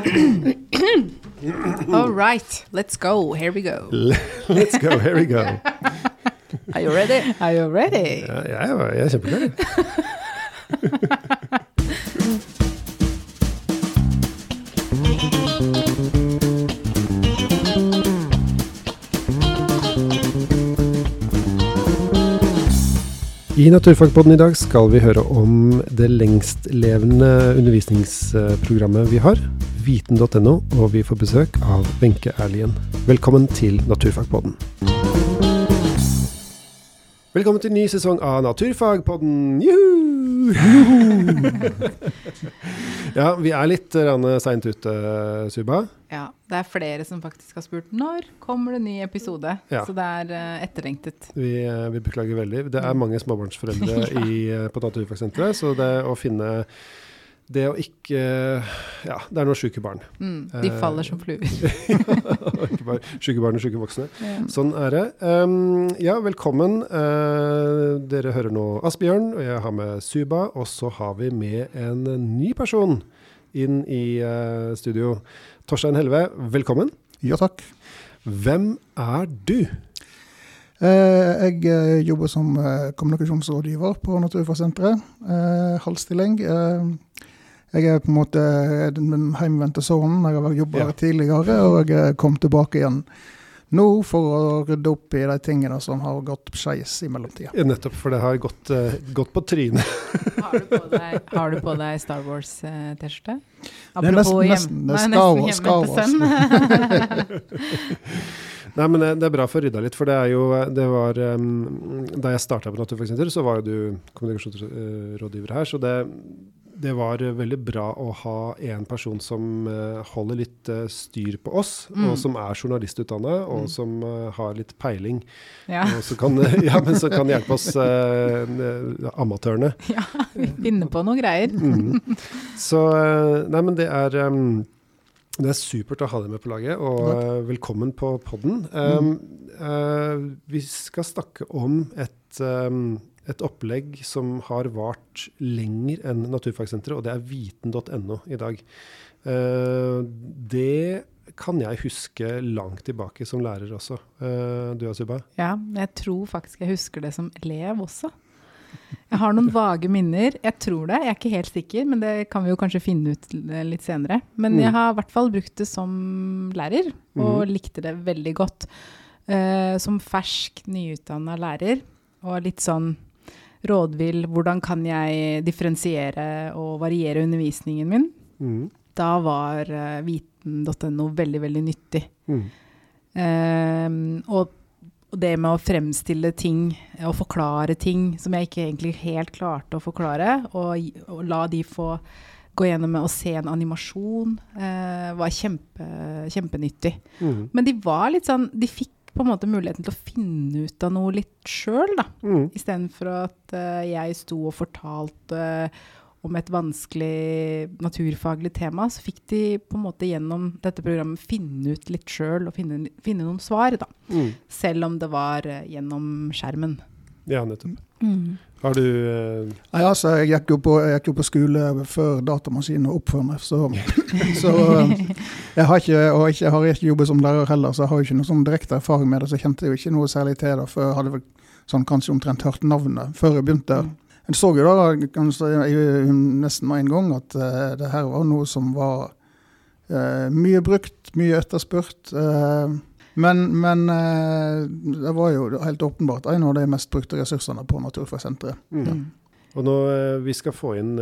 All right, let's go. Here we go. Let's go, here we go. Are you ready? Are you ready? Ja, jeg, er- jeg er kjempeklar. I Naturfagpodden i dag skal vi høre om det lengstlevende undervisningsprogrammet vi har, viten.no, og vi får besøk av Wenche Erlien. Velkommen til Naturfagpodden. Velkommen til ny sesong av Naturfagpodden. Juhu! ja, vi er litt seint ute, Suba. Ja, det er flere som faktisk har spurt når kommer det ny episode. Ja. Så det er eh, etterlengtet. Vi, eh, vi beklager veldig. Det er mange småbarnsforeldre i, eh, på Naturfagsenteret, så det å finne Det å ikke Ja, det er noen sjuke barn. Mm, de Eh, faller som fluer. ikke bare sjuke barn og sjuke voksne. Ja. Sånn er det. Um, ja, velkommen. Uh, dere hører nå Asbjørn, og jeg har med Suba. Og så har vi med en ny person inn i uh, studio. Torstein Helve, velkommen. Ja takk. Hvem er du? Eh, jeg jobber som kommunikasjonsrådgiver på Naturfagsenteret. Eh, halv. Eh, jeg er på en måte den hjemvendte sønnen. Jeg har jobba Ja. tidligere, og jeg eh, kom tilbake igjen nå for å rydde opp i de tingene som har gått skeis i mellomtida. Ja, nettopp, for det har gått, uh, gått på trynet. Har, du på deg, har du på deg Star Wars-T-skjorte? Det er nesten- nesten. Det er Star Wars- Star Nei, men det, det er bra for å rydde litt, for det er jo det var, um, Da jeg starta på Naturfagsenteret, så var jo du kommunikasjonsrådgiver her. Så det, det var veldig bra å ha en person som eh, holder litt eh, styr på oss, Mm. og som er journalistutdanna, og Mm. som eh, har litt peiling. Ja. Og så kan, ja, kan hjelpe oss eh, amatørene. ja, vi finner på noen greier. Mm. Så Nei, men det er um, det er supert å ha deg med på laget, og eh, velkommen på podden. Um, uh, vi skal snakke om et, um, et opplegg som har vart lenger enn Naturfagsenteret, og det er viten.no i dag. Eh, det kan jeg huske langt tilbake som lærer også. Eh, du Asuba? Ja, jeg tror faktisk jeg husker det som elev også. Jeg har noen vage minner. Jeg tror det, jeg er ikke helt sikker, men det kan vi jo kanskje finne ut litt senere. Men Mm. jeg har i hvert fall brukt det som lærer, og Mhm. likte det veldig godt. Eh, som fersk, nyutdanna lærer, og litt sånn rådvill. Hvordan kan jeg differensiere og variere undervisningen min? Mm. Da var uh, viten.no veldig, veldig nyttig. Mm. Uh, og, det med å fremstille ting og forklare ting som jeg ikke egentlig helt klarte å forklare, og, og la de få gå gjennom med å se en animasjon, eh, var kjempe, kjempenyttig. Mm. Men de var litt sånn De fikk på en måte muligheten til å finne ut av noe litt sjøl, da. Mm. Istedenfor at uh, jeg sto og fortalte om et vanskelig naturfaglig tema, så fikk de på en måte gjennom dette programmet finne ut litt sjøl og finne, finne noen svar, da. Mm. Selv om det var uh, gjennom skjermen. Ja, nettopp. Har du uh... Nei, altså, jeg gikk jo på, jeg gikk jo på skole før datamaskinen oppførte meg, så, så eh, jeg har ikke, og ikke, jeg har ikke jobbet som lærer heller, så jeg har jo ikke noe sånn direkte erfaring med det, så jeg kjente jo ikke noe særlig til det før jeg hadde vel sånn kanskje omtrent hørt navnet før jeg begynte. Mm. Jeg så jo da kanskje, jeg nesten med en gang at uh, det her var noe som var uh, mye brukt, mye etterspurt. eh, men, men eh, det var jo helt åpenbart en av de mest brukte ressursene på Naturfagsenteret. mm. Ja. Og nå, eh, Vi skal få inn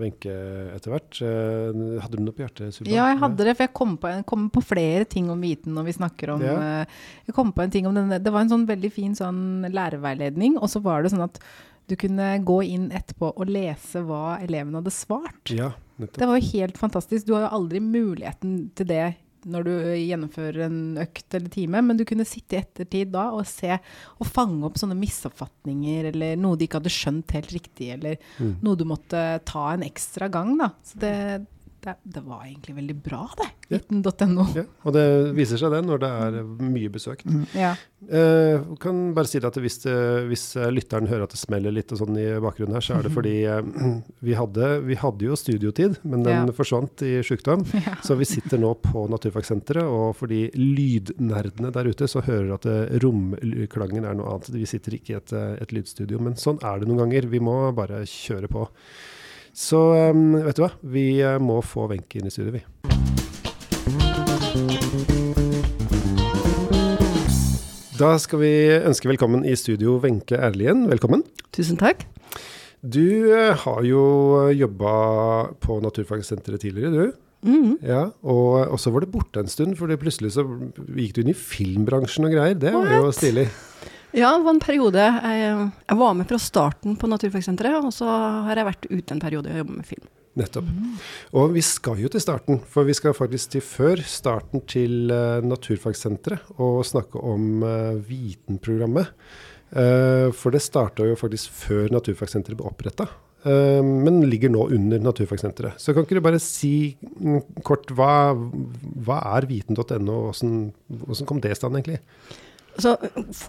Wenche uh, etter hvert. Uh, hadde du noe på hjertet? Suba? Ja, jeg hadde det, for jeg kom på, en, kom på flere ting om viten når vi snakker om Ja. uh, Jeg kom på en ting om denne, Det var en sånn veldig fin sånn lærerveiledning, og så var det sånn at du kunne gå inn etterpå og lese hva elevene hadde svart. Ja, nettopp. Det var jo helt fantastisk. Du har jo aldri muligheten til det når du gjennomfører en økt eller time, men du kunne sitte i ettertid da og se og fange opp sånne misoppfatninger eller noe de ikke hadde skjønt helt riktig, eller Mm. noe du måtte ta en ekstra gang. Da. Så det, det, det var egentlig veldig bra, det. Viten.no. Ja, og det viser seg det når det er mye besøkt. Mm. Ja. Eh, kan bare si at hvis, eh, hvis lytteren hører at det smeller litt og sånn i bakgrunnen her, så er det fordi eh, vi, hadde, vi hadde jo studiotid, men den Ja. forsvant i sykdom. Så vi sitter nå på Naturfagsenteret, og for de lydnerdene der ute, så hører at eh, romklangen er noe annet. Vi sitter ikke i et, eh, et lydstudio, men sånn er det noen ganger. Vi må bare kjøre på. Så eh, vet du hva, vi eh, må få Wenche inn i studio, vi. Da skal vi ønske velkommen i studio Wenche Erlien. Velkommen. Tusen takk. Du eh, har jo jobba på Naturfagsenteret tidligere, du. Mhm. Ja, og, og så var det borte en stund, for plutselig så gikk du inn i filmbransjen og greier. Det var jo stilig. Ja, det var en periode. Jeg, jeg var med fra starten på Naturfagsenteret, og så har jeg vært ute en periode og jobbet med film. Nettopp. Og vi skal jo til starten, for vi skal faktisk til før starten til uh, Naturfagsenteret og snakke om uh, Vitenprogrammet. Uh, for det starta jo faktisk før Naturfagsenteret ble oppretta. men ligger nå under Naturfagsenteret. Så kan ikke du bare si mm, kort hva, hva er viten.no, og hvordan kom det i stand egentlig? Så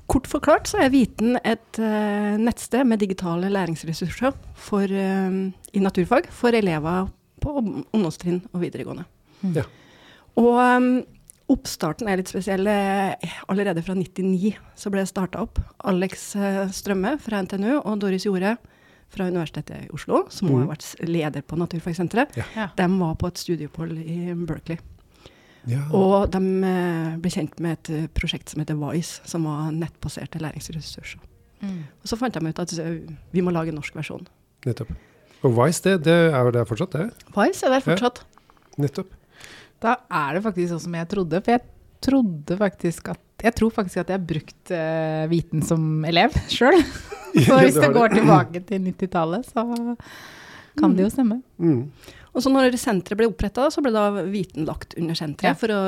kort forklart så er Viten et uh, nettsted med digitale læringsressurser for, uh, i naturfag for elever på ungdomstrinn og videregående. Ja. Og um, oppstarten er litt spesiell. Allerede fra 99 så ble det starta opp. Alex Strømme fra NTNU og Doris Jorde fra Universitetet i Oslo, som mm. har vært leder på Naturfagsenteret, Ja. de var på et studieopphold i Berkeley. Ja. Og de eh, ble kjent med et eh, prosjekt som heter VICE, som var nettbaserte læringsressurser. Mm. Og så fant de ut at eh, vi må lage en norsk versjon. Nettopp. Og Vice, det, det er jo der fortsatt, det? VICE er der fortsatt. Nettopp. Da er det faktisk sånn som jeg trodde. For jeg trodde faktisk at Jeg tror faktisk at jeg har brukt uh, viten som elev sjøl. Så hvis Ja, det går tilbake til 90-tallet, så kan det jo stemme. Mm. Og så når senteret ble oppretta, så ble da Viten lagt under senteret Ja. for å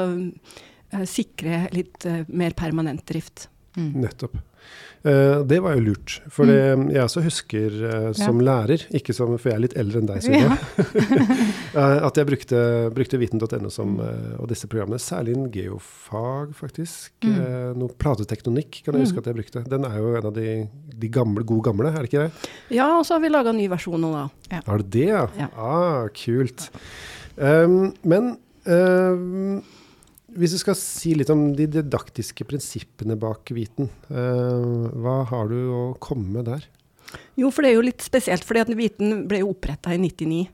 eh, sikre litt eh, mer permanent drift. Mm. Nettopp. Uh, det var jo lurt. For det, jeg også husker uh, som lærer, ikke som, for jeg er litt eldre enn deg, Silje, ja. at jeg brukte, brukte viten.no som, eh, og disse programmene. Særlig innen geofag, faktisk. Mm. Eh, noe platetektonikk kan jeg huske Mm. at jeg brukte. Den er jo en av de, de gamle, gode gamle, er det ikke det? Ja, og så har vi laga en ny versjon nå, da. Har du det, ja? Ja. Ah, kult. Um, men um, hvis du skal si litt om de didaktiske prinsippene bak viten, uh, hva har du å komme med der? Jo, for det er jo litt spesielt, fordi at Viten ble jo oppretta i 99.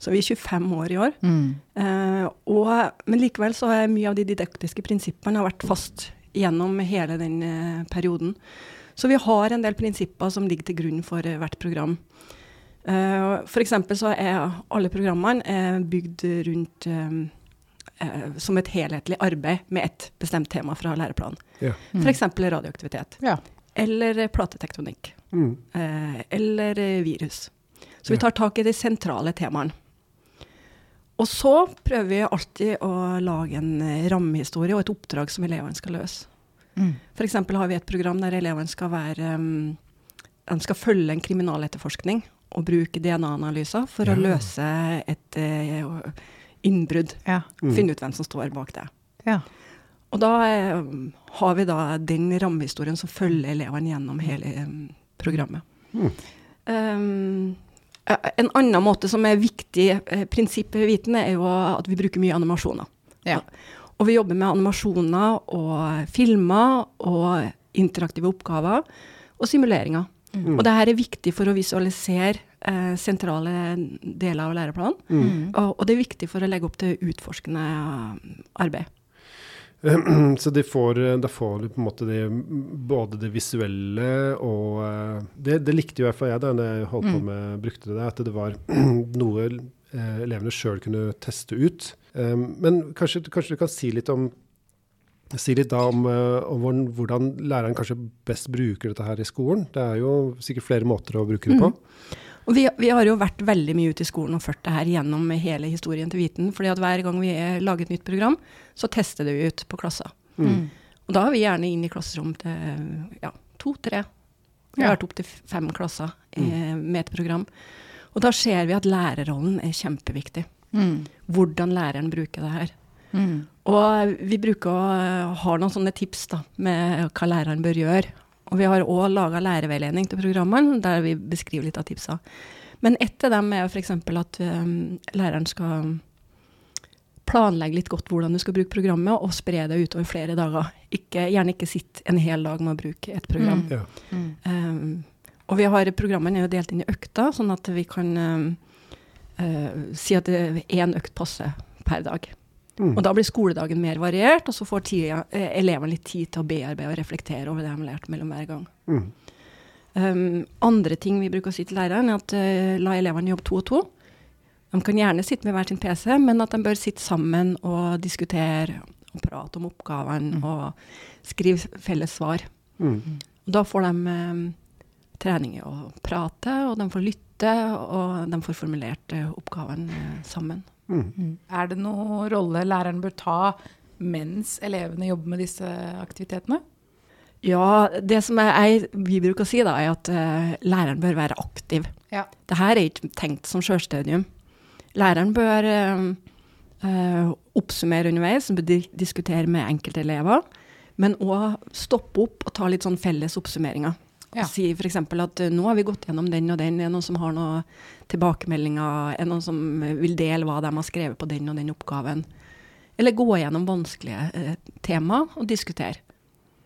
Så vi er 25 år i år. Mm. Eh, og, men likevel så har mye av de didaktiske prinsippene har vært fast gjennom hele den eh, perioden. Så vi har en del prinsipper som ligger til grunn for eh, hvert program. Uh, F.eks. så er alle programmene eh, bygd rundt eh, eh, som et helhetlig arbeid med ett bestemt tema fra læreplanen. Ja. Mm. F.eks. radioaktivitet. Ja. Eller eh, platetektonikk. Mm. Eh, eller eh, virus. Så vi tar tak i de sentrale temaene. Og så prøver vi alltid å lage en eh, rammehistorie og et oppdrag som elevene skal løse. Mm. F.eks. har vi et program der elevene skal være um, skal følge en kriminaletterforskning og bruke DNA-analyser for Ja. å løse et eh, innbrudd. Ja. Mm. Finne ut hvem som står bak det. ja. Og da eh, har vi da den rammehistorien som følger elevene gjennom hele eh, programmet. Mm. Um, en annen måte som er viktig eh, prinsipp ved viten, er jo at vi bruker mye animasjoner. Ja. Og vi jobber med animasjoner og filmer og interaktive oppgaver og simuleringer. Mm. Og det her er viktig for å visualisere eh, sentrale deler av læreplanen. Mm. Og, og det er viktig for å legge opp til utforskende eh, arbeid. Så de får, da får du på en måte det, både det visuelle og eh, det, det likte i hvert fall jeg da jeg holdt på Mm. med, brukte det, at det var noe eh, elevene sjøl kunne teste ut. Um, men kanskje, kanskje du kan si litt om Si litt da om, eh, om hvordan, læreren kanskje best bruker dette her i skolen. Det er jo sikkert flere måter å bruke det på. Og vi, vi har jo vært veldig mye ute i skolen og ført det her gjennom hele historien til Viten. fordi at hver gang vi er- lager et nytt program, så tester det vi ut på klasser. Mm. Og da er vi gjerne inn i klasserom til ja, to-tre. Vi har Ja. vært opp til fem klasser eh, med et program. Og da ser vi at lærerrollen er kjempeviktig. Mm. Hvordan læreren bruker det her. Mm. Og vi bruker å ha noen sånne tips da, med hva læreren bør gjøre. Og vi har òg laga lærerveiledning til programmene, der vi beskriver litt av tipsa. Men ett av dem er f.eks. at um, læreren skal planlegge litt godt hvordan du skal bruke programmet, og spre det utover flere dager. Ikke, gjerne ikke sitte en hel dag med å bruke et program. Ja. Mm. Um, og vi har, programmene er jo delt inn i økter, sånn at vi kan um, uh, si at én økt passer per dag. Mm. Og da blir skoledagen mer variert, og så får tida, eh, elevene litt tid til å bearbeide og reflektere over det de har lært mellom hver gang. Mm. Um, andre ting vi bruker å si til læreren, er at uh, la elevene jobbe to og to. De kan gjerne sitte med hver sin PC, men at de bør sitte sammen og diskutere og prate om oppgavene Mm. og skrive felles svar. Mm. Og da får de um, trening i å prate, og de får lytte, og de får formulert uh, oppgaven uh, sammen. Mm. Er det noen rolle læreren bør ta mens elevene jobber med disse aktivitetene? Ja, det som jeg, vi bruker å si, da, er at uh, læreren bør være aktiv. Ja. Dette er ikke tenkt som selvstudium. Læreren bør uh, uh, oppsummere underveis, diskutere med enkelte elever, men òg stoppe opp og ta litt sånn felles oppsummeringer. Ja. Og Si f.eks. at eh, nå har vi gått gjennom den og den, er det noen som har noen tilbakemeldinger, er det noen som vil dele hva de har skrevet på den og den oppgaven? Eller gå gjennom vanskelige eh, tema og diskutere.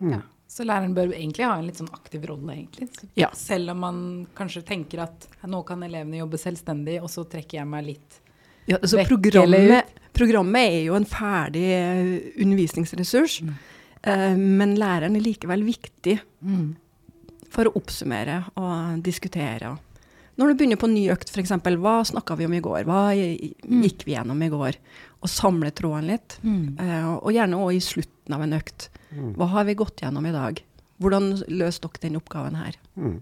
Mm. Ja. Så læreren bør egentlig ha en litt sånn aktiv rolle, egentlig. Så Ja. Selv om man kanskje tenker at nå kan elevene jobbe selvstendig, og så trekker jeg meg litt Ja, så Vekk eller programmet, programmet er jo en ferdig eh, undervisningsressurs, Mm. eh, men læreren er likevel viktig for å oppsummere og diskutere. Når du begynner på ny økt, f.eks., hva snakka vi om i går? Hva Mm. gikk vi gjennom i går? Og samle tråden litt. Eh, og gjerne òg i slutten av en økt. Mm. Hva har vi gått gjennom i dag? Hvordan løste dere den oppgaven her? Mm.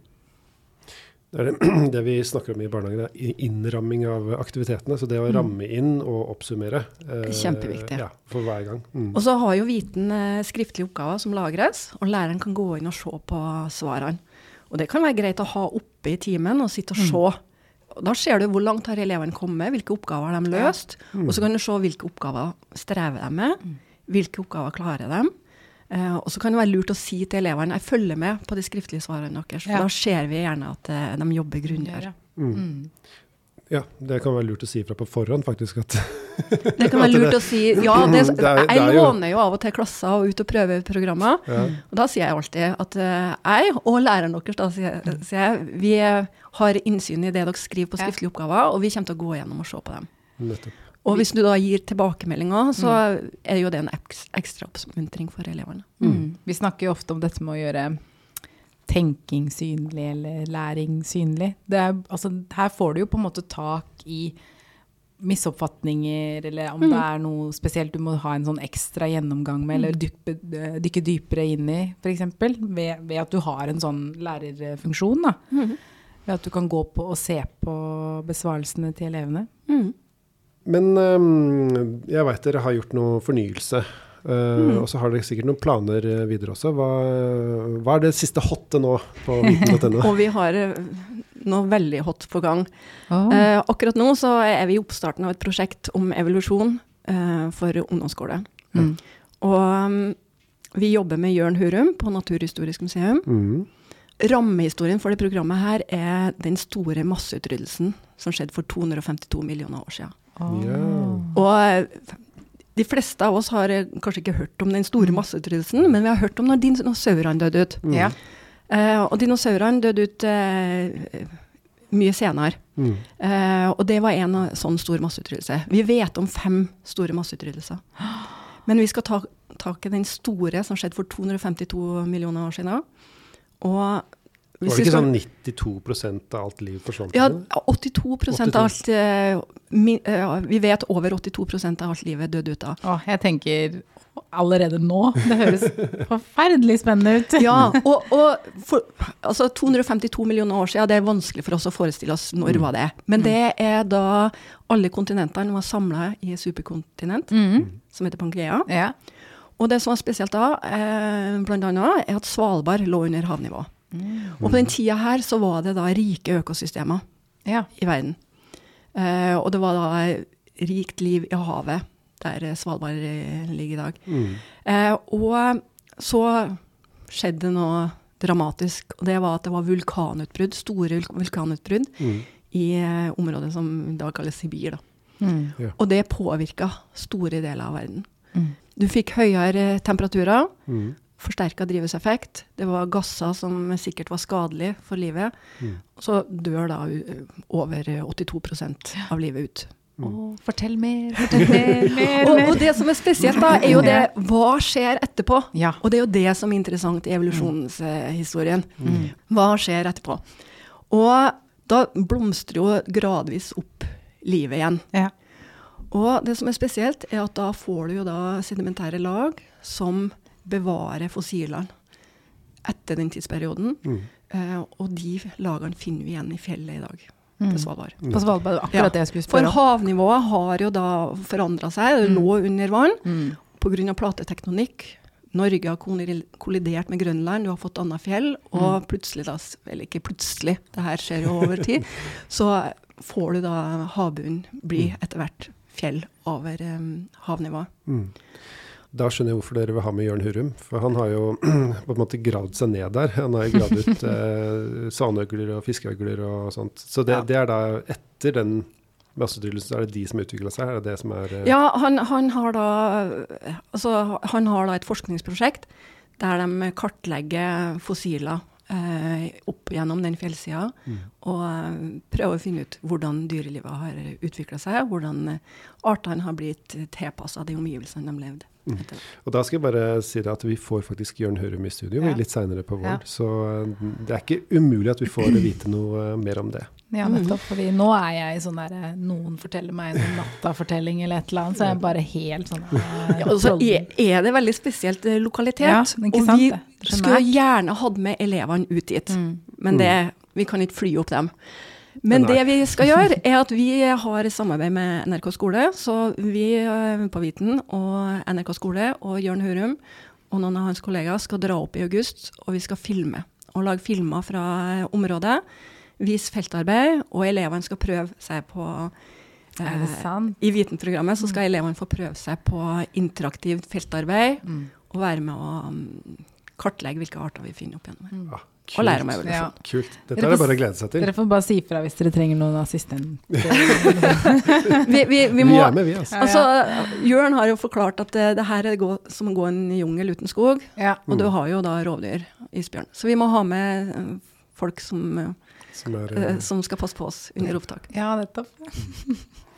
Det er det, det vi snakker om i barnehagen, er innramming av aktivitetene. Så det å Mm. ramme inn og oppsummere eh, Kjempeviktig. Ja, for hver gang. Mm. Og så har jo Viten eh, skriftlige oppgaver som lagres, og læreren kan gå inn og se på svarene. Og det kan være greit å ha oppe i timen og sitte og Mm. se. Mm. Da ser du hvor langt har elevene kommet, hvilke oppgaver har de løst. Mm. Og så kan du se hvilke oppgaver strever de med, Mm. hvilke oppgaver klarer de. Eh, og så kan det være lurt å si til elevene jeg følger med på de skriftlige svarene deres. For Ja. da ser vi gjerne at uh, de jobber grundigere. Ja. Mm. Mm. Ja, det kan være lurt å si fra på forhånd, faktisk. At, Det kan være At det- lurt å si ja. Det, Det er- det jeg er jo- låner jo av og til klasser og ut og prøver programmer. ja. Og da sier jeg alltid at eh, jeg og læreren deres da, sier, sier jeg, vi har innsyn i det dere skriver på Ja. skriftlige oppgaver, og vi kommer til å gå gjennom og se på dem. Nettopp. Og hvis du da gir tilbakemeldinger, så er jo det en ekstra oppmuntring for elevene. Mm. Vi snakker jo ofte om dette med å gjøre tenking synlig eller læring synlig. Det er, altså, her får du jo på en måte tak i misoppfatninger, eller om det er noe spesielt du må ha en sånn ekstra gjennomgang med, eller dykke, dykke dypere inn i, f.eks. Ved, ved at du har en sånn lærerfunksjon. Da. Mm. Ved at du kan gå på og se på besvarelsene til elevene. Mm. Men jeg veit dere har gjort noe fornyelse. Mm. Og så har dere sikkert noen planer øh, videre også. Hva, hva er det siste hotte nå på viten.no? Og vi har eh, noe veldig hot på gang. Eh, akkurat nå så er vi i oppstarten av et prosjekt om evolusjon eh, for ungdomsskole. Mm. Og um, vi jobber med Jørn Hurum på Naturhistorisk museum. Mm. Rammehistorien for det programmet her er den store masseutryddelsen som skjedde for 252 millioner år siden. Ja. Og de fleste av oss har eh, kanskje ikke hørt om den store masseutrydelsen, men vi har hørt om når dinosaurene døde ut. Mm. Ja. Uh, og dinosaurene døde ut uh, mye senere. Mm. Uh, og det var en av- sånn stor masseutryddelse. Vi vet om fem store masseutrydelser. Men vi skal ta tak i den store som skjedde for 252 millioner år siden. Og hvis Var det ikke skal- sånn 92% av alt liv forsvant? Ja, eller? 82% av alt Vi vet over 82% av alt livet døde ut av. Åh, jeg tenker allerede nå. Det høres forferdelig spennende ut. Ja, og, og for, altså 252 millioner år siden, det er vanskelig for oss å forestille oss når var det. Men det er da alle kontinentene var samla i superkontinent Mm. som heter Pangea. Ja. Og det som var spesielt da, eh, blant annet, er at Svalbard lå under havnivå. Og på den tida her så var det da rike økosystemer ja. i verden. Eh, og det var da rikt liv i havet, der Svalbard eh, ligger i dag. Mm. Eh, og så skjedde det noe dramatisk, og det var at det var vulkanutbrudd, store vulkanutbrudd Mm. i eh, området som i dag kalles Sibir. Da. Mm. Og det påvirka store deler av verden. Mm. Du fikk høyere temperaturer, Mm. Forsterka drivhuseffekt. Det var gasser som sikkert var skadelige for livet. Mm. Så dør da over 82% av livet ut. Å, fortell mer, fortell mer, mer, Og, mer. og det som er spesielt, da, er jo det hva skjer etterpå? Ja. Og det er jo det som er interessant i evolusjonshistorien. Mm. Hva skjer etterpå? Og da blomstrer jo gradvis opp livet igjen. Ja. Og det som er spesielt, er at da får du jo da sedimentære lag som bevarer fossilene etter den tidsperioden. Mm. Eh, og de lagene finner vi igjen i fjellet i dag, Mm. på Svalbard. På Svalbard, akkurat Ja. det jeg skulle spørre om. havnivået har jo da forandra seg, det Mm. lå under vann Mm. pga. platetektonikk. Norge har kollidert med Grønland, du har fått annet fjell, og plutselig, da, eller ikke plutselig, det her skjer jo over tid, så får du da havbunnen bli etter hvert fjell over um, havnivået. Mm. Da skjønner jeg hvorfor dere vil ha med Jørn Hurum. For han har jo på en måte gravd seg ned der. Han har jo gravd ut eh, svanøgler og fiskeøgler og sånt. Så det, Ja. det er da etter den masseutryddelsen, så er det de som utvikla seg? Er det det som er eh, Ja, han, han, har da, altså, han har da et forskningsprosjekt der de kartlegger fossiler eh, opp gjennom den fjellsida, Mm. og eh, prøver å finne ut hvordan dyrelivet har utvikla seg, hvordan eh, artene har blitt tilpassa de omgivelsene de levde. Mm. Og da skal jeg bare si det at vi får faktisk Jørn Hørum i studio Ja. litt seinere på våren. Ja. Så eh, det er ikke umulig at vi får vite noe eh, mer om det. Ja, nettopp. Fordi nå er jeg i sånn derre Noen forteller meg en nattafortelling eller et eller annet, så er jeg bare helt sånn eh, Ja, og så er, det veldig spesielt eh, lokalitet, Ja, ikke og vi det? Skulle gjerne hatt med elevene ut dit. Mm. Men det, vi kan ikke fly opp dem. Men det vi skal gjøre, er at vi har samarbeid med NRK skole. Så vi eh, på Viten og NRK skole og Jørn Hurum og noen av hans kollegaer skal dra opp i august, og vi skal filme. Og lage filmer fra eh, området. Vise feltarbeid, og elevene skal prøve seg på Er det eh. I Viten-programmet så skal elevene få prøve seg på interaktivt feltarbeid, Mm. og være med å mm, kartlegge hvilke arter vi finner opp gjennom. Mm. Ah, Og lære om Ja. Kult. Dette Dere er det bare å glede seg til. Dere får bare si ifra hvis dere trenger noen assistent. Vi, vi, vi Vi er med, vi. altså. Altså, Jørn har jo forklart at det, det her er gå, som å gå en jungel uten skog, Ja. og du har jo da rovdyr, isbjørn. Så vi må ha med eh, folk som, Som er, eh, som skal passe på oss under opptak. ja, nettopp.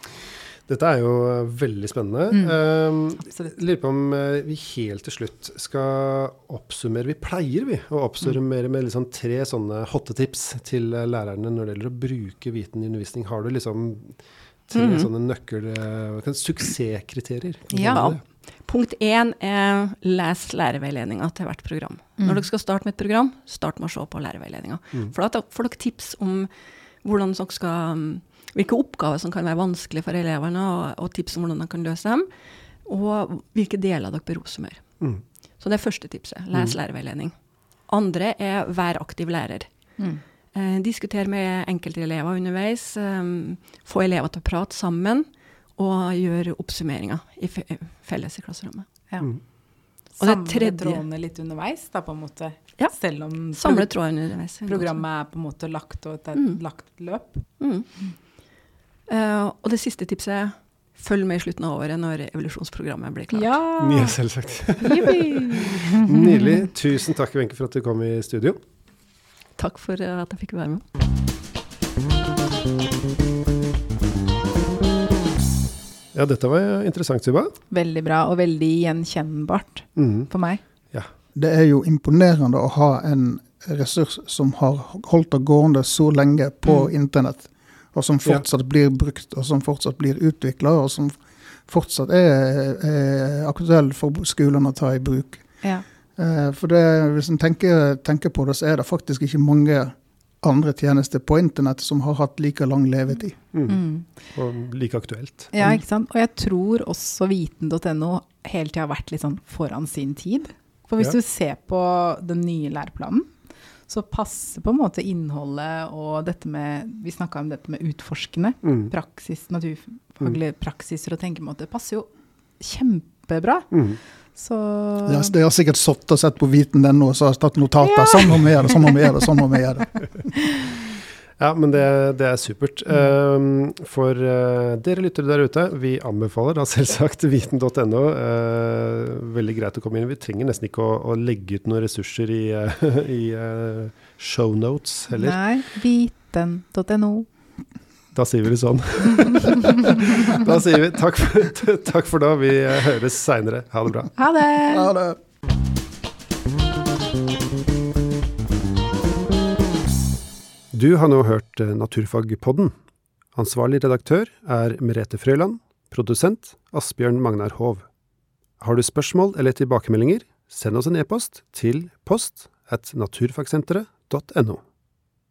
dette er jo eh, veldig spennende. Mm. Um, Lurer på om eh, vi helt til slutt skal oppsummere Vi pleier vi å oppsummere med liksom tre sånne hotte tips til eh, lærerne når det gjelder å bruke viten i undervisning. Har du liksom tre mm. sånne nøkkel... Suksesskriterier? Ja. Punkt én er les lærerveiledninga til hvert program. Mm. Når dere skal starte med et program, start med å se på lærerveiledninga. Mm. For da får dere tips om hvordan dere skal mm, hvilke oppgaver som kan være vanskelig for elevene, og, og tips om hvordan de kan løse dem. Og hvilke deler dere bør oppsummere. Mm. Så det er første tipset. Les Mm. lærerveiledning. Andre er vær aktiv lærer. Mm. Eh, diskuter med enkeltelever underveis. Eh, få elever til å prate sammen. Og gjøre oppsummeringer i fe felles i klasserommet. Ja. Mm. Og det Samle tredje- trådene litt underveis, da, på en måte. Ja. Selv om underveis. programmet er på en måte lagt og et et Mm. lagt løp. Mm. Eh, og det siste tipset er følg med i slutten av året når evolusjonsprogrammet blir klart. Ja! Ja, selvsagt. Nydelig. Tusen takk, Wenche, for at du kom i studio. Takk for at jeg fikk være med. Ja, dette var interessant, Tuba. Veldig bra, og veldig gjenkjennbart Mm. for meg. Det er jo imponerende å ha en ressurs som har holdt det gående så lenge på Mm. internett, og som fortsatt blir brukt, og som fortsatt blir utvikla, og som fortsatt er, er aktuell for skolene å ta i bruk. Ja. Eh, For det, hvis en tenker, tenker på det, så er det faktisk ikke mange andre tjenester på internett som har hatt like lang levetid. Mm. Mm. Og like aktuelt. ja, ikke sant. Og jeg tror også viten.no hele tida har vært litt sånn foran sin tid. For hvis Ja. du ser på den nye læreplanen, så passer på en måte innholdet og dette med Vi snakka om dette med utforskende. Mm. Praksis, naturfaglige mm. praksiser og tenkemåter passer jo kjempebra. Mm. Så Ja, de har sikkert satt og sett på viten.no og så har tatt notater. Sånn må vi gjøre det, sånn må vi gjøre det, sånn må vi gjøre det. Ja, men det, det er supert. Um, for uh, dere lyttere der ute, vi anbefaler da selvsagt viten.no. Uh, veldig greit å komme inn. Vi trenger nesten ikke å, å legge ut noen ressurser i, uh, i uh, shownotes heller. Nei, viten.no. Da sier vi det sånn. da sier vi takk for, takk for da. Vi uh, høres seinere. Ha det bra. Ha det! Ha det. Du har nå hørt eh, Naturfagpodden. Ansvarlig redaktør er Merete Frøyland. Produsent Asbjørn Magnar Hov. Har du spørsmål eller tilbakemeldinger, send oss en e-post til post at naturfagsenteret.no.